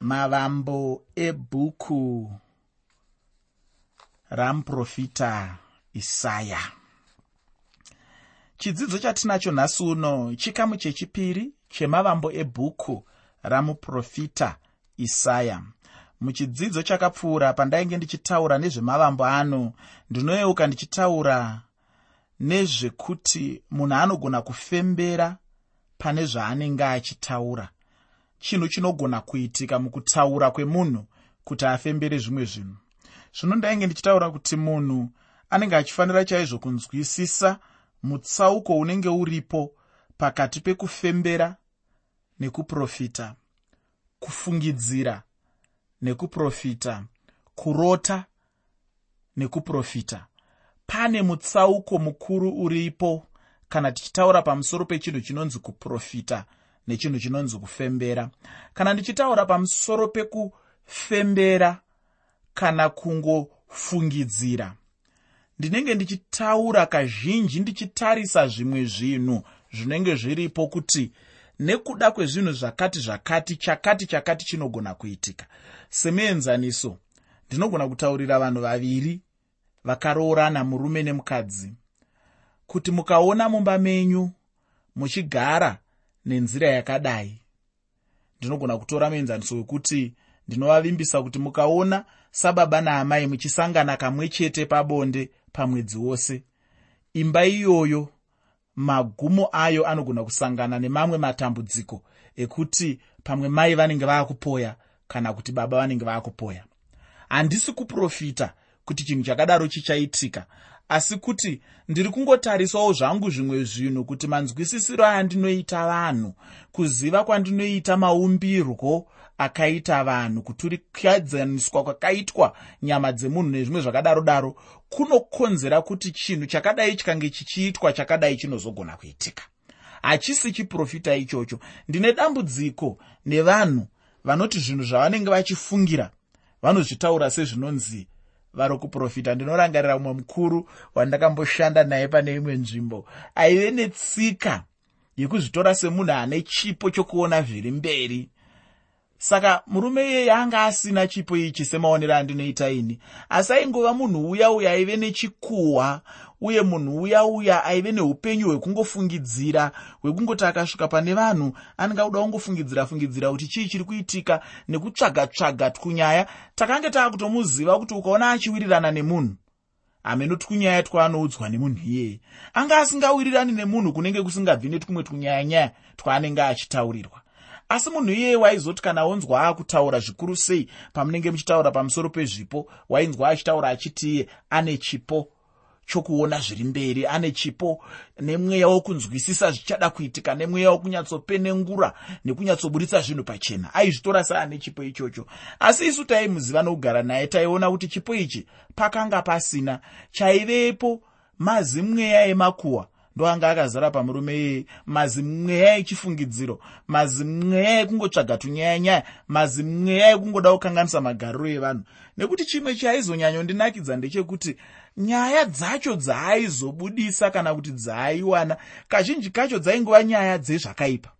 mavambo ebhuku ramuprofita isaya. Chidzidzo chatinacho nhasi uno chikamu chechipiri chemavambo ebhuku ramuprofita isaya. Muchidzidzo chakapfuura pandainge ndichitaura nezvemavambo ano ndinoyeuka ndichitaura nezvekuti munhu anogona kufembera pane zvaanenge achitaura chinhu chinogona kuitika mukutaura kwemunhu kuti afembere zvimwe zvinhu. Zvino ndainge ndichitaura kuti munhu anenge achifanira chaizvo kunzwisisa mutsauko unenge uripo pakati pekufembera nekuprofita kufungidzira nekuprofita kurota nekuprofita. Pane mutsauko mukuru uripo kana tichitaura pamusoro pechinhu chinonzi kuprofita nechinhu chinonzi kufembera. Kana ndichitaura pamusoro pekufembera kana kungofungidzira ndinenge ndichitaura kazhinji ndichitarisa zvimwe zvinhu zvinenge zviripo kuti nekuda kwezvinhu zvakati zvakati chakati chakati chinogona kuitika. Semuenzaniso ndinogona kutaurira vanhu vaviri vakaroorana murume nemukadzi kuti mukaona mumba menyu muchigara nenzira yakadai. Ndinogona kutora muenzaniso wekuti ndinovavimbisa kuti mukaona sababa naamai muchisangana kamwe chete pabonde pamwedzi wose. Imba iyoyo magumo ayo anogona kusangana nemamwe matambudziko ekuti pamwe mai vanenge vaakupoya kana kuti baba vanenge vaakupoya. Handisi kuprofita kuti chinhu chakadaro chichaitika asi kuti ndiri kungotarisawo zvangu zvimwe zvinhu kuti manzwisisiro ayandinoita vanhu kuziva kwandinoita maumbirwo akaita vanhu kuturikadzaniswa kwakaitwa nyama dzemunhu nezvimwe zvakadaro daro kunokonzera kuti chinhu chakadai chikange chichiitwa chakadai chinozogona kuitika. Hachisi chiprofita ichocho. Ndine dambudziko nevanhu vanoti zvinhu zvavanenge vachifungira vanozvitaura sezvinonzi vari kuprofita ndinorangarira mumwe mukuru wandakamboshanda naye pane imwe nzvimbo. Aive netsika yekuzvitora semunhu ane chipo chokuona zviri mberi saka murume iyeye anga asina chipo ichi semaonero andinoita ini asi aingova munhu uya uya aive nechikuhwa uye munhu uya uya aive neupenyu hwekungofungidzira hwekungoti akasvika pane vanhu anenge auda kungofungidzira fungidzira kuti chii chiri kuitika nekutsvaga tsvaga tkunyaya. Takange taakutomuziva kuti ukaona achiwirirana nemunhu hameno tkunyaya twaanoudzwa nemunhu iyeye anga asingawirirani nemunhu kunenge kusingabvi netwumwe twunyayanyaya twaanenge achitaurirwa asi munhu iyeye waizoti kana onzwa akutaura zvikuru sei pamunenge muchitaura pamusoro pezvipo wainzwa achitaura achiti iye ane chipo chokuona zviri mberi ane chipo nemweya wokunzwisisa zvichada kuitika nemweya wokunyatsopenengura nekunyatsoburitsa zvinhu pachena. Aizvitora seane chipo ichocho. Asi isu taimuziva nokugara naye taiona kuti chipo ichi pakanga pasina. Chaivepo mazimweya emakuhwa ndoanga akazara pamurume iyeye mazimweya echifungidziro mazimweya ekungotsvaga tunyayanyaya mazimweya ekungoda kukanganisa magariro evanhu. Nekuti chimwe chaaizonyanyondinakidza ndechekuti nyaya dzacho dzaaizobudisa kana kuti dzaaiwana kazhinji kacho dzaingova nyaya dzezvakaipa.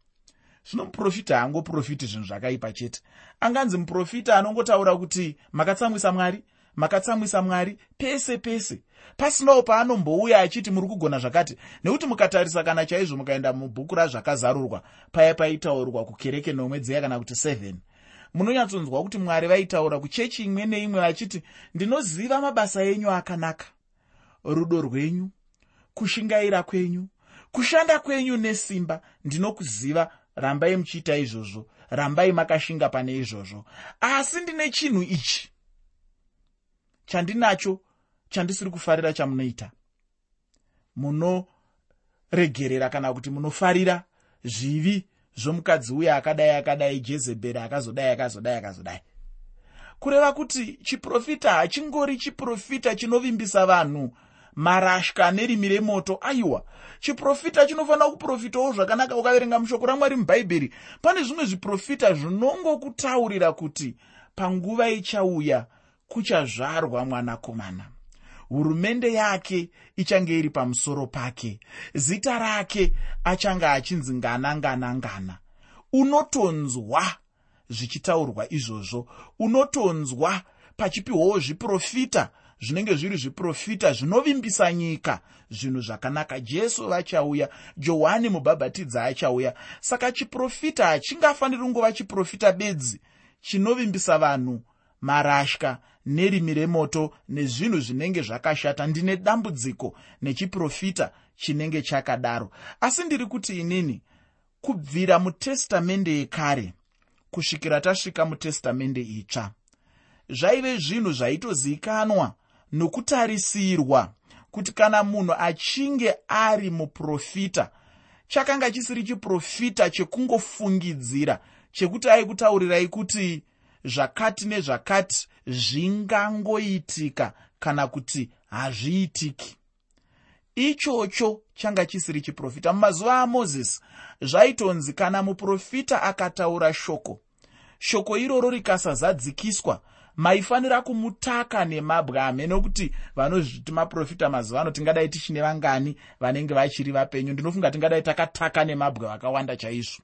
Zvino muprofita haangoprofiti zvinhu zvakaipa chete. Anganzi muprofita anongotaura kuti makatsamwisa mwari makatsamwisa mwari pese pese. Pasinawo paanombouya achiti muri kugona zvakati nekuti mukatarisa kana chaizvo mukaenda mubhuku razvakazarurwa paya paitaurwa kukereke nomwe dziya kana kuti 7 munonyatsonzwa kuti mwari vaitaura kuchechi imwe neimwe vachiti ndinoziva mabasa enyu akanaka. Rudo rwenyu kushingaira kwenyu kushanda kwenyu nesimba ndinokuziva. Rambai muchiita izvozvo. Rambai makashinga pane izvozvo. Asi ndine chinhu ichi chandinacho chandisiri kufarira chamunoita. Munoregerera kana kuti munofarira zvivi zvomukadzi uya akadai akadai jezebheri akazodai akazodai akazodai. Kureva kuti chiprofita hachingori chiprofita chinovimbisa vanhu marashka nerimi remoto. Aiwa chiprofita chinofanira kuprofitawo zvakanaka ukaverenga mushoko ramwari mubhaibheri. Pane zvimwe zviprofita zvinongokutaurira kuti panguva ichauya kuchazvarwa mwanakomana. Hurumende yake ichange iri pamusoro pake. Zita rake achange achinzi ngana ngana ngana unotonzwa zvichitaurwa izvozvo. Unotonzwa pachipiwawo zviprofita zvinenge zviri zviprofita zvinovimbisa nyika zvinhu zvakanaka. Jesu vachauya johani mubhabhatidzi achauya. Saka chiprofita hachingafaniri kungova chiprofita bedzi chinovimbisa vanhu marashka nerimi remoto nezvinhu zvinenge zvakashata. Ndine dambudziko nechiprofita chinenge chakadaro. Asi ndiri kuti inini kubvira mutestamende yekare kusvikira tasvika mutestamende itsva zvaive zvinhu zvaitozivikanwa nokutarisirwa kuti kana munhu achinge ari muprofita chakanga chisiri chiprofita chekungofungidzira chekuti aikutaurirai kuti zvakati nezvakati zvingangoitika kana kuti hazviitiki. Ichocho changa chisiri chiprofita. Mumazuva amozisi zvaitonzi kana muprofita akataura shoko shoko iroro rikasazadzikiswa maifanira kumutaka nemabwe ame nokuti vanozviti maprofita mazuva ano tingadai tichine vangani vanenge vachiri vapenyu. Ndinofunga tingadai takataka nemabwe vakawanda chaizvo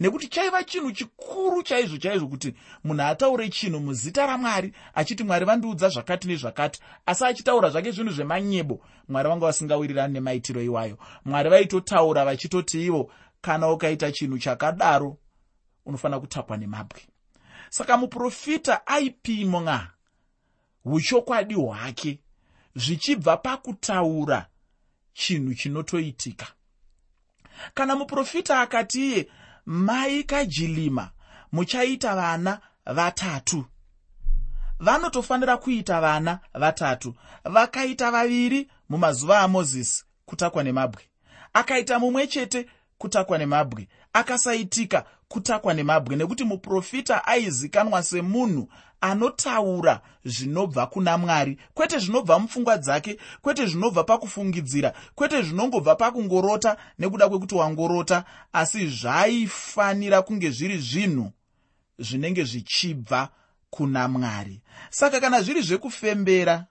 nekuti chaiva chinhu chikuru chaizvo chaizvo kuti munhu ataure chinhu muzita ramwari achiti mwari vandiudza zvakati nezvakati. Asi achitaura zvake zvinhu zvemanyebo mwari vanga vasingawirirani nemaitiro iwayo. Mwari vaitotaura vachitoti ivo kana ukaita chinhu chakadaro unofanira kutapwa nemabwe. Saka muprofita aipimwa uchokwadi hwake zvichibva pakutaura chinhu chinotoitika. Kana muprofita akati iye mai kajilima muchaita vana vatatu. Vanotofanira kuita vana vatatu. Vakaita vaviri mumazuva amozisi kutakwa nemabwe. Akaita mumwe chete kutakwa nemabwe. Akasaitika kutakwa nemabwe nekuti muprofita aizikanwa semunhu anotaura zvinobva kuna mwari. Kwete zvinobva mupfungwa dzake kwete zvinobva pakufungidzira kwete zvinongobva pakungorota nekuda kwekuti wangorota asi zvaifanira kunge zviri zvinhu zvinenge zvichibva kuna mwari. Saka kana zviri zvekufembera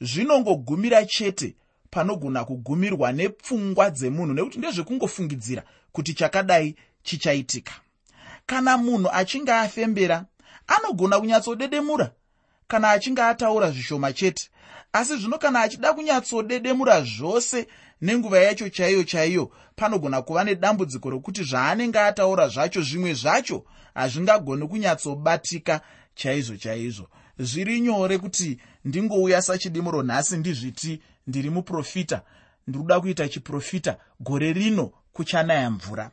zvinongogumira chete panogona kugumirwa nepfungwa dzemunhu nekuti ndezvekungofungidzira kuti chakadai chichaitika. Kana munhu achinge afembera anogona kunyatsodedemura. Kana achinge ataura zvishoma chete. Asi zvino kana achida kunyatsodedemura zvose nenguva yacho chaiyo chaiyo panogona kuva nedambudziko rokuti zvaanenge ataura zvacho zvimwe zvacho hazvingagoni kunyatsobatika chaizvo chaizvo. Zviri nyore kuti ndingouya sachidimuro nhasi ndizviti ndiri muprofita. Ndiri kuda kuita chiprofita gore rino kuchanaya mvura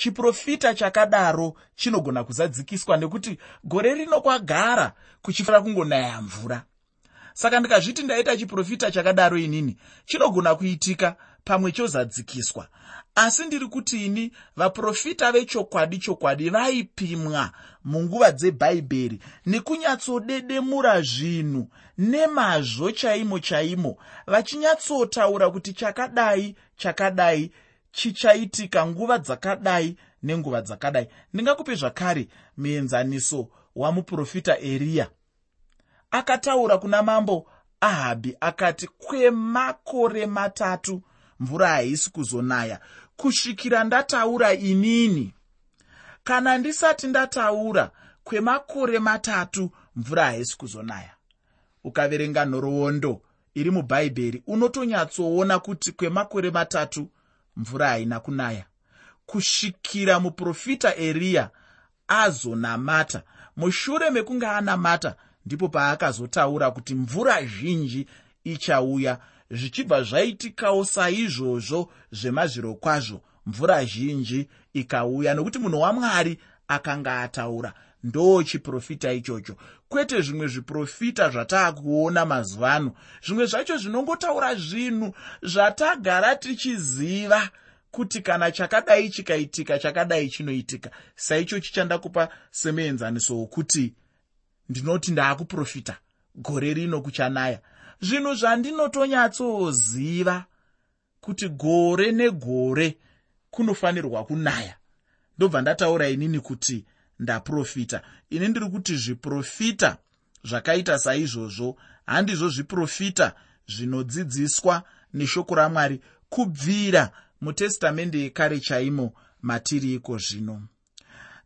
chiprofita chakadaro chinogona kuzadzikiswa nekuti gore rino kwagara kuchifanira kungonaya mvura. Saka ndikazviti ndaita chiprofita chakadaro inini chinogona kuitika pamwe chozadzikiswa. Asi ndiri kuti ini vaprofita vechokwadi chokwadi vaipimwa munguva dzebhaibheri nekunyatsodedemura zvinhu nemazvo chaimo chaimo vachinyatsotaura kuti chakadai chakadai chichaitika nguva dzakadai nenguva dzakadai. Ndingakupe zvakare muenzaniso wamuprofita eriya akataura kuna mambo ahabhi akati kwemakore matatu mvura haisi kuzonaya. Kusvikira ndataura inini. Kana ndisati ndataura kwemakore matatu mvura haisi kuzonaya. Ukaverenga nhoroondo iri mubhaibheri unotonyatsoona kuti kwemakore matatu mvura haina kunaya. Kusvikira muprofita eriya azonamata. Mushure mekunge anamata ndipo paakazotaura kuti mvura zhinji ichauya zvichibva zvaitikawo saizvozvo zvemazviro kwazvo. Mvura zhinji ikauya nokuti munhu wamwari akanga ataura ndo chiprofita ichocho kwete zvimwe zviprofita zvataakuona mazuva ano. Zvimwe zvacho zvinongotaura zvinhu zvatagara tichiziva kuti kana chakadai chikaitika chakadai chinoitika. Saicho chichandakupa semuenzaniso wokuti ndinoti ndaakuprofita gore rino kuchanaya. Zvinhu zvandinotonyatsoziva kuti gore negore kunofanirwa kunaya. Ndobva ndataura inini kuti ndaprofita. Ini ndiri kuti zviprofita zvakaita saizvozvo handizvo zviprofita zvinodzidziswa neshoko ramwari kubvira mutestamende yekare chaimo matiri iko zvino.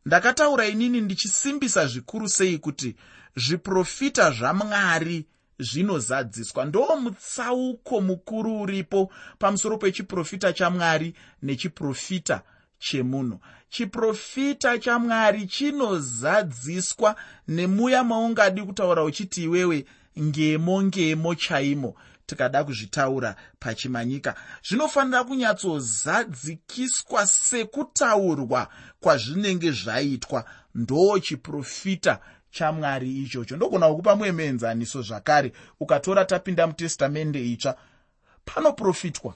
Ndakataura inini ndichisimbisa zvikuru sei kuti zviprofita zvamwari zvinozadziswa. Ndo mutsauko mukuru uripo pamusoro pechiprofita chamwari nechiprofita chemunhu. Chiprofita chamwari chinozadziswa nemuya maungadi kutaura uchiti iwewe ngemo ngemo chaimo. Tikada kuzvitaura pachimanyika. Zvinofanira kunyatsozadzikiswa sekutaurwa kwazvinenge zvaitwa. Ndo chiprofita chamwari ichocho. Ndogona kukupa muemenzaniso zvakare. Ukatora tapinda mutestamende itsva panoprofitwa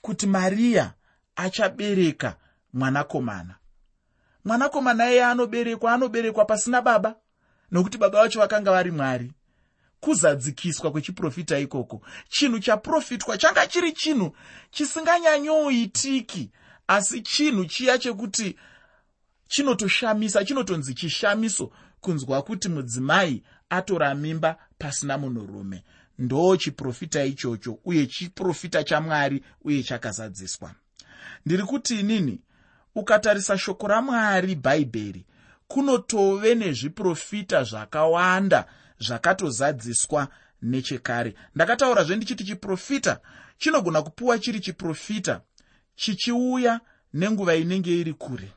kuti mariya achabereka mwanakomana. Mwanakomana iye anoberekwa anoberekwa pasina baba nokuti baba vacho vakanga vari mwari. Kuzadzikiswa kwechiprofita ikoko chinhu chaprofitwa changa chiri chinhu chisinganyanyoitiki asi chinhu chiya chekuti chinotoshamisa chinotonzi chishamiso kunzwa kuti mudzimai atora mimba pasina munhurume. Ndo chiprofita ichocho uye chiprofita chamwari uye chakazadziswa. Ndiri kuti inini ukatarisa shoko ramwari bhaibheri kunotove nezviprofita zvakawanda zvakatozadziswa nechekare. Ndakataurazve ndichiti chiprofita chinogona kupiwa chiri chiprofita chichiuya nenguva inenge iri kure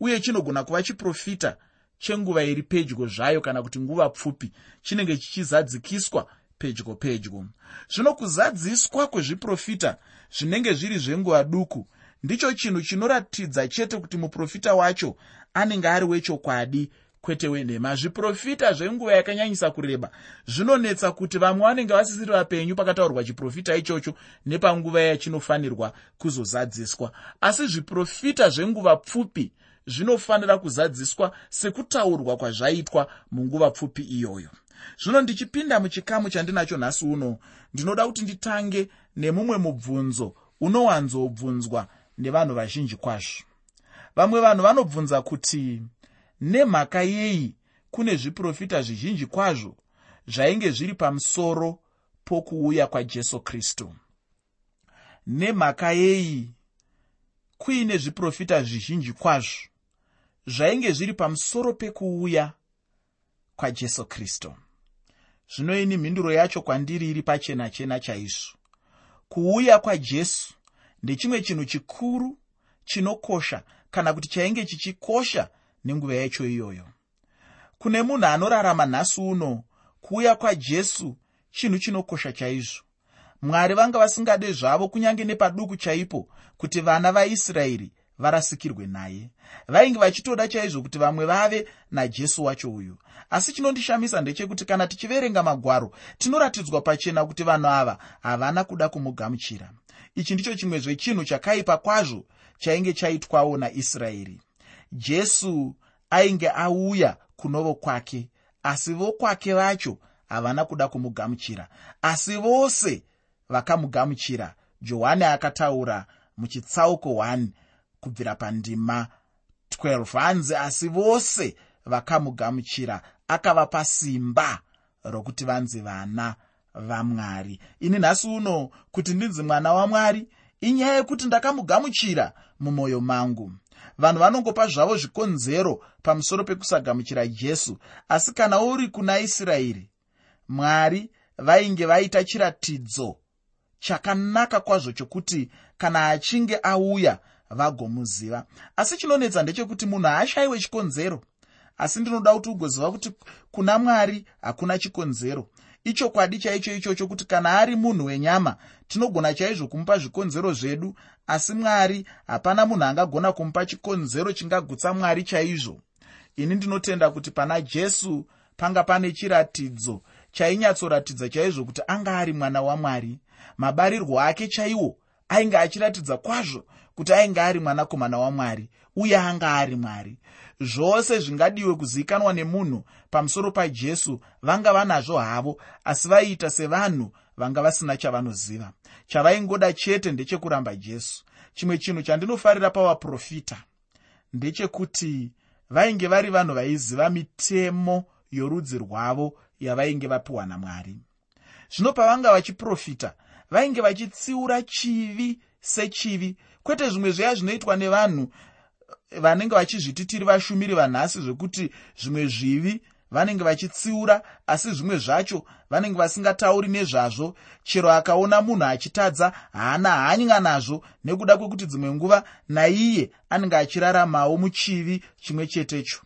uye chinogona kuva chiprofita chenguva iri pedyo zvayo kana kuti nguva pfupi chinenge chichizadzikiswa pedyo pedyo. Zvino kuzadziswa kwezviprofita zvinenge zviri zvenguva duku ndicho chinhu chinoratidza chete kuti muprofita wacho anenge ari wechokwadi kwete wenhema. Zviprofita zvenguva yakanyanyisa kureba zvinonetsa kuti vamwe vanenge vasisiri vapenyu pakataurwa chiprofita ichocho nepanguva yachinofanirwa kuzozadziswa. Asi zviprofita zvenguva pfupi zvinofanira kuzadziswa sekutaurwa kwazvaitwa munguva pfupi iyoyo. Zvino ndichipinda muchikamu chandinacho nhasi uno ndinoda kuti nditange nemumwe mubvunzo unowanzobvunzwa nevanhu vazhinji kwazvo. Vamwe vanhu vanobvunza kuti nemhaka yei kune zviprofita zvizhinji kwazvo zvainge zviri pamusoro pokuuya kwajesu kristu? Nemhaka yei kuine zviprofita zvizhinji kwazvo zvainge zviri pamusoro pekuuya kwajesu kristu? Zvino ini mhinduro yacho kwandiri iri pachena chena chaizvo. Kuuya kwajesu ndechimwe chinhu chikuru chinokosha kana kuti chainge chichikosha nenguva yacho iyoyo. Kune munhu anorarama nhasi uno kuuya kwajesu chinhu chinokosha chaizvo. Mwari vanga vasingade zvavo kunyange nepaduku chaipo kuti vana vaisraeri varasikirwe naye. Vainge vachitoda chaizvo kuti vamwe vave najesu wacho uyu. Asi chinondishamisa ndechekuti kana tichiverenga magwaro tinoratidzwa pachena kuti vanhu ava havana kuda kumugamuchira ichi ndicho chimwe zvechinhu chakaipa kwazvo chainge chaitwawo naisraeri. Jesu ainge auya kunovo kwake asi vokwake vacho havana kuda kumugamuchira. Asi vose vakamugamuchira johani akataura muchitsauko 1 kubvira pandima 12 hanzi asi vose vakamugamuchira akavapa simba rokuti vanzi vana vamwari. Ini nhasi uno kuti ndinzi mwana wamwari inyaya yekuti ndakamugamuchira mumwoyo mangu. Vanhu vanongopa zvavo zvikonzero pamusoro pekusagamuchira jesu. Asi kana uri kuna israeri mwari vainge vaita chiratidzo chakanaka kwazvo chokuti kana achinge auya vagomuziva. Asi chinonetsa ndechekuti munhu haashayiwe chikonzero. Asi ndinoda kuti ugoziva kuti kuna mwari hakuna chikonzero ichokwadi chaicho ichocho kuti kana ari munhu wenyama tinogona chaizvo kumupa zvikonzero zvedu asi mwari hapana munhu angagona kumupa chikonzero chingagutsa mwari chaizvo. Ini ndinotenda kuti pana jesu panga pane chiratidzo chainyatsoratidza chaizvo kuti anga ari mwana wamwari mabarirwo ake chaiwo ainge achiratidza kwazvo kuti ainge ari mwanakomana wamwari uye anga ari mwari zvose zvingadiwe kuzivikanwa nemunhu pamusoro pajesu vanga vanazvo havo asi vaiita sevanhu vanga vasina chavanoziva. Chavaingoda chete ndechekuramba jesu. Chimwe chinhu chandinofarira pavaprofita ndechekuti vainge vari vanhu vaiziva mitemo yorudzi rwavo yavainge vapiwa namwari. Zvino pavanga vachiprofita vainge vachitsiura chivi sechivi kwete zvimwe zveya zvinoitwa nevanhu vanenge vachizviti tiri vashumiri vanhasi zvekuti zvimwe zvivi vanenge vachitsiura asi zvimwe zvacho vanenge vasingatauri nezvazvo. Chero akaona munhu achitadza haana hanya nazvo nekuda kwekuti dzimwe nguva naiye anenge achiraramawo muchivi chimwe chetecho.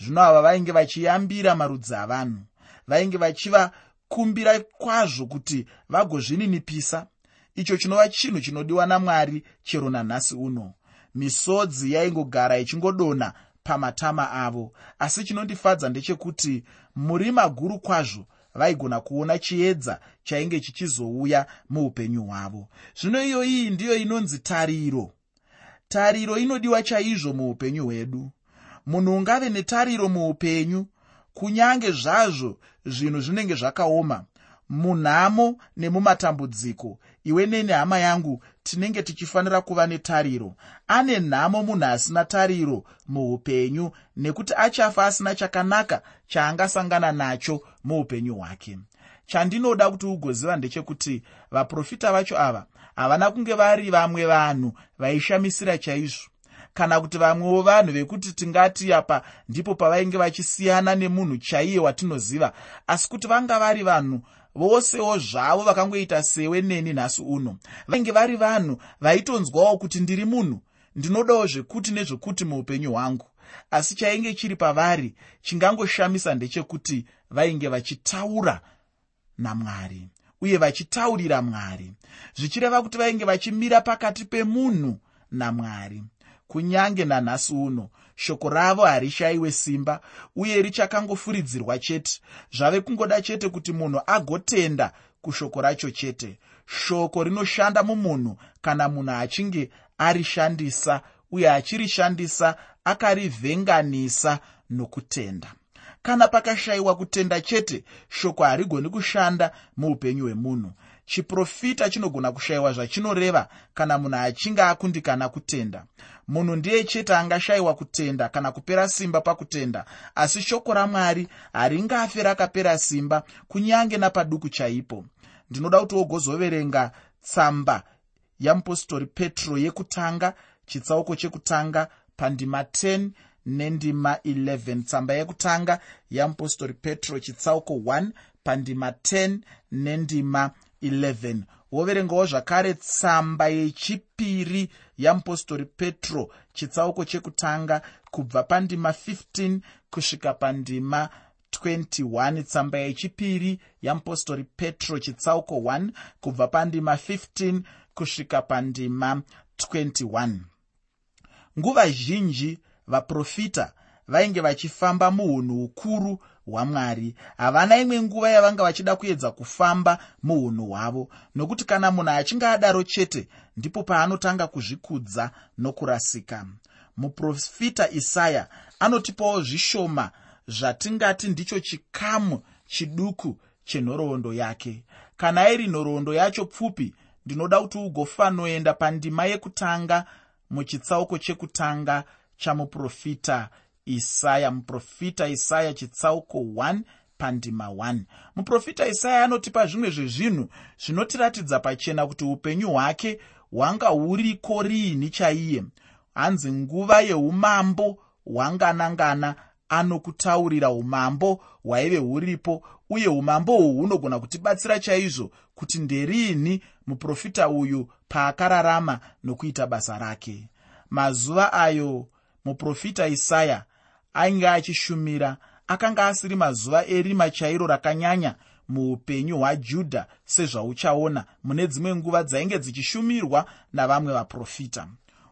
Zvino ava vainge vachiyambira marudzi avanhu vainge vachivakumbira kwazvo kuti vagozvininipisa. Icho chinova chinhu chinodiwa namwari chero nanhasi uno misodzi yaingogara ichingodonha pamatama avo. Asi chinondifadza ndechekuti murima guru kwazvo vaigona kuona chiedza chainge chichizouya muupenyu hwavo. Zvino iyo iyi ndiyo inonzi tariro. Tariro inodiwa chaizvo muupenyu hwedu. Munhu ungave netariro muupenyu kunyange zvazvo zvinhu zvinenge zvakaoma. Munhamo nemumatambudziko iwe neni hama yangu tinenge tichifanira kuva netariro. Ane nhamo munhu asina tariro muupenyu nekuti achafa asina chakanaka chaangasangana nacho muupenyu hwake. Chandinoda kuti ugoziva ndechekuti vaprofita vacho ava havana kunge vari vamwe vanhu vaishamisira chaizvo. Kana kuti vamwewo vanhu vekuti tingati apa ndipo pavainge vachisiyana nemunhu chaiye watinoziva asi kuti vanga vari vanhu vosewo zvavo vakangoita sewe neni nhasi uno. Vainge vari vanhu vaitonzwawo kuti ndiri munhu ndinodawo zvekuti nezvekuti muupenyu hwangu. Asi chainge chiri pavari chingangoshamisa ndechekuti vainge vachitaura namwari uye vachitaurira mwari zvichireva kuti vainge vachimira pakati pemunhu namwari kunyange nanhasi uno shoko ravo harishayiwe simba uye richakangofuridzirwa chete. Zvave kungoda chete kuti munhu agotenda kushoko racho chete. Shoko rinoshanda mumunhu kana munhu achinge arishandisa uye achirishandisa akarivhenganisa nokutenda. Kana pakashayiwa kutenda chete shoko harigoni kushanda muupenyu hwemunhu chiprofita chinogona kushayiwa zvachinoreva kana munhu achinge akundikana kutenda. Munhu ndiye chete angashayiwa kutenda kana kupera simba pakutenda asi shoko ramwari haringafe rakapera simba kunyange napaduku chaipo. Ndinoda kuti wogozoverenga tsamba yamupostori petro yekutanga chitsauko chekutanga pandima 10 nendima 11 tsamba yekutanga yamupostori petro chitsauko 1 pandima 10 nendima 11 woverengawo zvakare tsamba yechipiri yamupostori petro chitsauko chekutanga kubva pandima 15 kusvika pandima 21 tsamba yechipiri yamupostori petro chitsauko 1 kubva pandima 15 kusvika pandima 21 nguva zhinji vaprofita vainge vachifamba muunhu ukuru hwamwari. Havana imwe nguva yavanga vachida kuedza kufamba muunhu hwavo. Nokuti kana munhu achinge adaro chete ndipo paanotanga kuzvikudza nokurasika. Muprofita isaya anotipawo zvishoma zvatingati ndicho chikamu chiduku chenhoroondo yake. Kana iri nhoroondo yacho pfupi ndinoda kuti ugofanoenda pandima yekutanga muchitsauko chekutanga chamuprofita isaya muprofita isaya chitsauko 1 pandima 1 muprofita isaya anotipa zvimwe zvezvinhu zvinotiratidza pachena kuti upenyu hwake hwanga huriko riini chaiye. Hanzi nguva yeumambo hwanganangana anokutaurira umambo hwaive huripo uye umambo uhu hunogona kutibatsira chaizvo kuti nderiini muprofita uyu paakararama nokuita basa rake. Mazuva ayo muprofita isaya ainge achishumira akanga asiri mazuva erima chairo rakanyanya muupenyu hwajudha sezvauchaona mune dzimwe nguva dzainge dzichishumirwa navamwe vaprofita.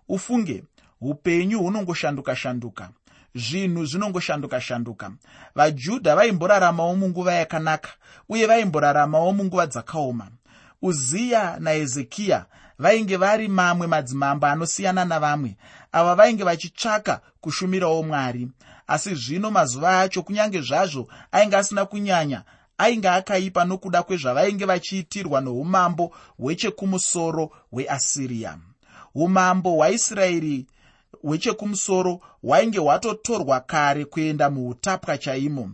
Ufunge upenyu hunongoshanduka-shanduka zvinhu zvinongoshanduka-shanduka vajudha vaimboraramawo munguva yakanaka uye vaimboraramawo munguva dzakaoma. Uziya nahezekiya vainge vari mamwe madzimambo anosiyana navamwe ava vainge vachitsvaka kushumirawo mwari asi zvino mazuva acho kunyange zvazvo ainge asina kunyanya ainge akaipa nokuda kwezvavainge vachiitirwa noumambo hwechekumusoro hweasiriya umambo hwaisraeri hwechekumusoro hwainge hwatotorwa kare kuenda muutapwa chaimo.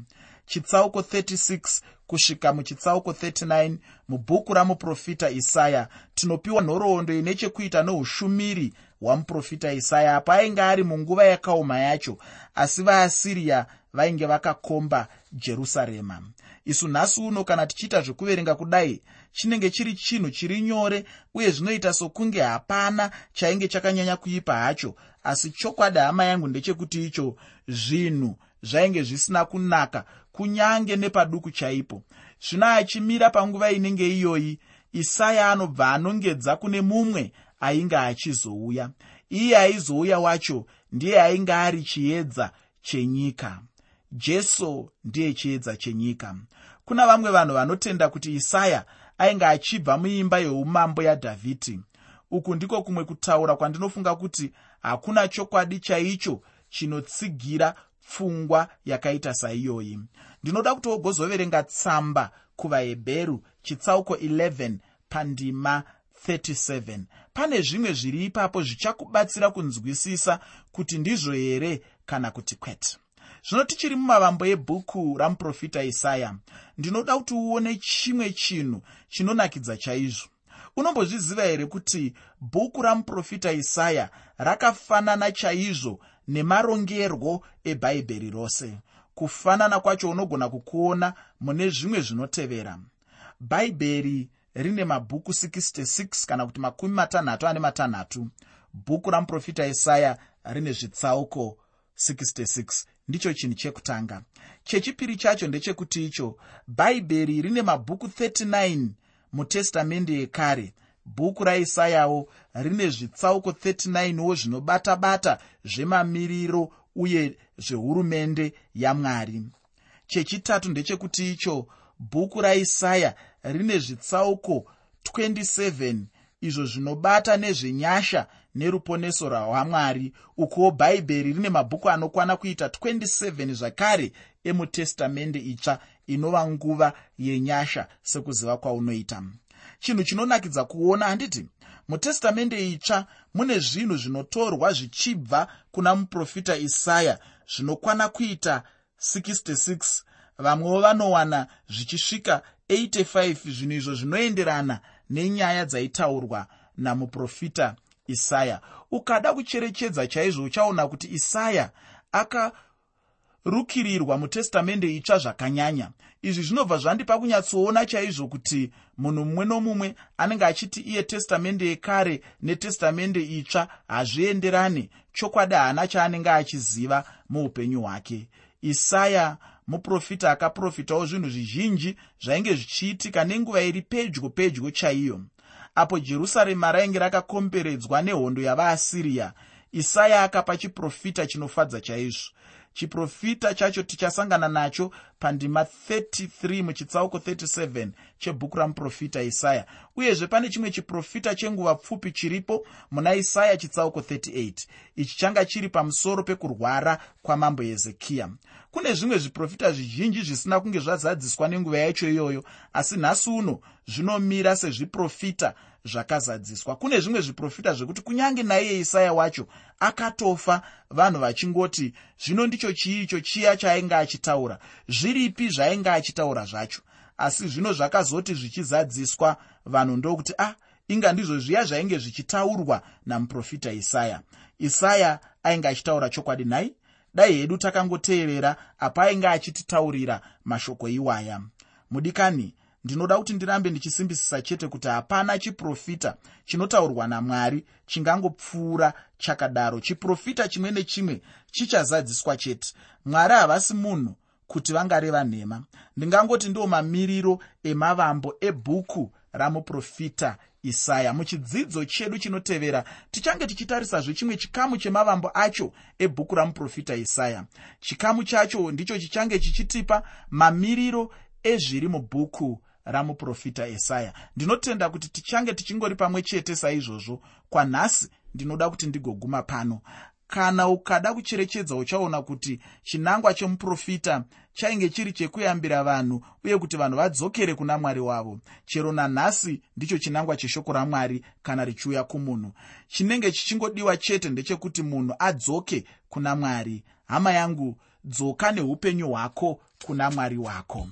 Chitsauko 36 kusvika muchitsauko 39 mubhuku ramuprofita isaya. Tinopiwa nhoroondo ine chekuita noushumiri hwamuprofita isaya apo ainge ari munguva yakaoma yacho asi vaasiriya vainge vakakomba jerusarema. Isu nhasi uno kana tichiita zvekuverenga kudai chinenge chiri chinhu chiri nyore uye zvinoita sokunge hapana chainge chakanyanya kuipa hacho asi chokwadi hama yangu ndechekuti icho zvinhu zvainge zvisina kunaka kunyange nepaduku chaipo. Zvino achimira panguva inenge iyoyi isaya anobva anongedza kune mumwe ainge achizouya. Iye aizouya wacho ndiye ainge ari chiedza chenyika. Jesu ndiye chiedza chenyika. Kuna vamwe vanhu vanotenda kuti isaya ainge achibva muimba yeumambo yadhavhidhi. Uku ndiko kumwe kutaura kwandinofunga kuti hakuna chokwadi chaicho chinotsigira pfungwa yakaita saiyoyi ndinoda kuti wogozoverenga tsamba kuvahebheru chitsauko 11 pandima 37 pane zvimwe zviri ipapo zvichakubatsira kunzwisisa kuti ndizvo here kana kuti kwete. Zvino tichiri mumavambo ebhuku ramuprofita isaya. Ndinoda kuti uone chimwe chinhu chinonakidza chaizvo. Unombozviziva here kuti bhuku ramuprofita isaya rakafanana chaizvo nemarongerwo ebhaibheri rose. Kufanana kwacho unogona kukuona mune zvimwe zvinotevera. Bhaibheri rine mabhuku 66 kana kuti makumi matanhatu ane matanhatu. Bhuku ramuprofita isaya rine zvitsauko 66 ndicho chinhu chekutanga. Chechipiri chacho ndechekuti icho bhaibheri rine mabhuku 39 mutestamende yekare bhuku raisayawo rine zvitsauko 39wo zvinobata-bata zvemamiriro uye zvehurumende yamwari. Chechitatu ndechekuti icho bhuku raisaya rine zvitsauko 27 izvo zvinobata nezvenyasha neruponeso rwamwari ukuwo bhaibheri rine mabhuku anokwana kuita 27 zvakare emutestamende itsva inova nguva yenyasha sekuziva kwaunoita chinhu chinonakidza kuona handiti mutestamende itsva mune zvinhu zvinotorwa zvichibva kuna muprofita isaya zvinokwana kuita 66 vamwewo vanowana zvichisvika 85 zvinhu izvo zvinoenderana nenyaya dzaitaurwa namuprofita isaya. Ukada kucherechedza chaizvo uchaona kuti isaya akarukirirwa mutestamende itsva zvakanyanya. Izvi zvinobva zvandipa kunyatsoona chaizvo kuti munhu mumwe nomumwe anenge achiti iye testamende yekare netestamende itsva hazvienderani. Chokwadi haana chaanenge achiziva muupenyu hwake. Isaya muprofita akaprofitawo zvinhu zvizhinji zvainge zvichiitika nenguva iri pedyo pedyo chaiyo. Apo jerusarema rainge rakakomberedzwa nehondo yavaasiriya isaya akapa chiprofita chinofadza chaizvo chiprofita chacho tichasangana nacho pandima 33 muchitsauko 37 chebhuku ramuprofita isaya. Uyezve pane chimwe chiprofita chenguva pfupi chiripo muna isaya chitsauko 38 ichi changa chiri pamusoro pekurwara kwamambo hezekiya. Kune zvimwe zviprofita zvizhinji zvisina kunge zvazadziswa nenguva yacho iyoyo asi nhasi uno zvinomira sezviprofita zvakazadziswa. Kune zvimwe zviprofita zvekuti kunyange naiye isaya wacho akatofa vanhu vachingoti zvino ndicho chiicho chiya chaainge achitaura. Zviripi zvaainge achitaura zvacho? Asi zvino zvakazoti zvichizadziswa vanhu ndokuti ah, inga ndizvo zviya zvainge zvichitaurwa namuprofita isaya. Isaya ainge achitaura chokwadi nhai? Dai hedu takangoteerera apa ainge achititaurira mashoko iwaya. Mudikani ndinoda kuti ndirambe ndichisimbisisa chete kuti hapana chiprofita chinotaurwa namwari chingangopfuura chakadaro. Chiprofita chimwe nechimwe chichazadziswa chete. Mwari havasi munhu kuti vangareva nhema ndingangoti ndiwo mamiriro emavambo ebhuku ramuprofita isaya. Muchidzidzo chedu chinotevera tichange tichitarisazve chimwe chikamu chemavambo acho ebhuku ramuprofita isaya. Chikamu chacho ndicho chichange chichitipa mamiriro ezviri mubhuku ramuprofita isaya ndinotenda kuti tichange tichingori pamwe chete saizvozvo kwanhasi ndinoda kuti ndigoguma pano. Kana ukada kucherechedza uchaona kuti chinangwa chemuprofita chainge chiri chekuyambira vanhu uye kuti vanhu vadzokere kuna mwari wavo. Chero nanhasi ndicho chinangwa cheshoko ramwari kana richiuya kumunhu. Chinenge chichingodiwa chete ndechekuti munhu adzoke kuna mwari. Hama yangu dzoka neupenyu hwako kuna mwari wako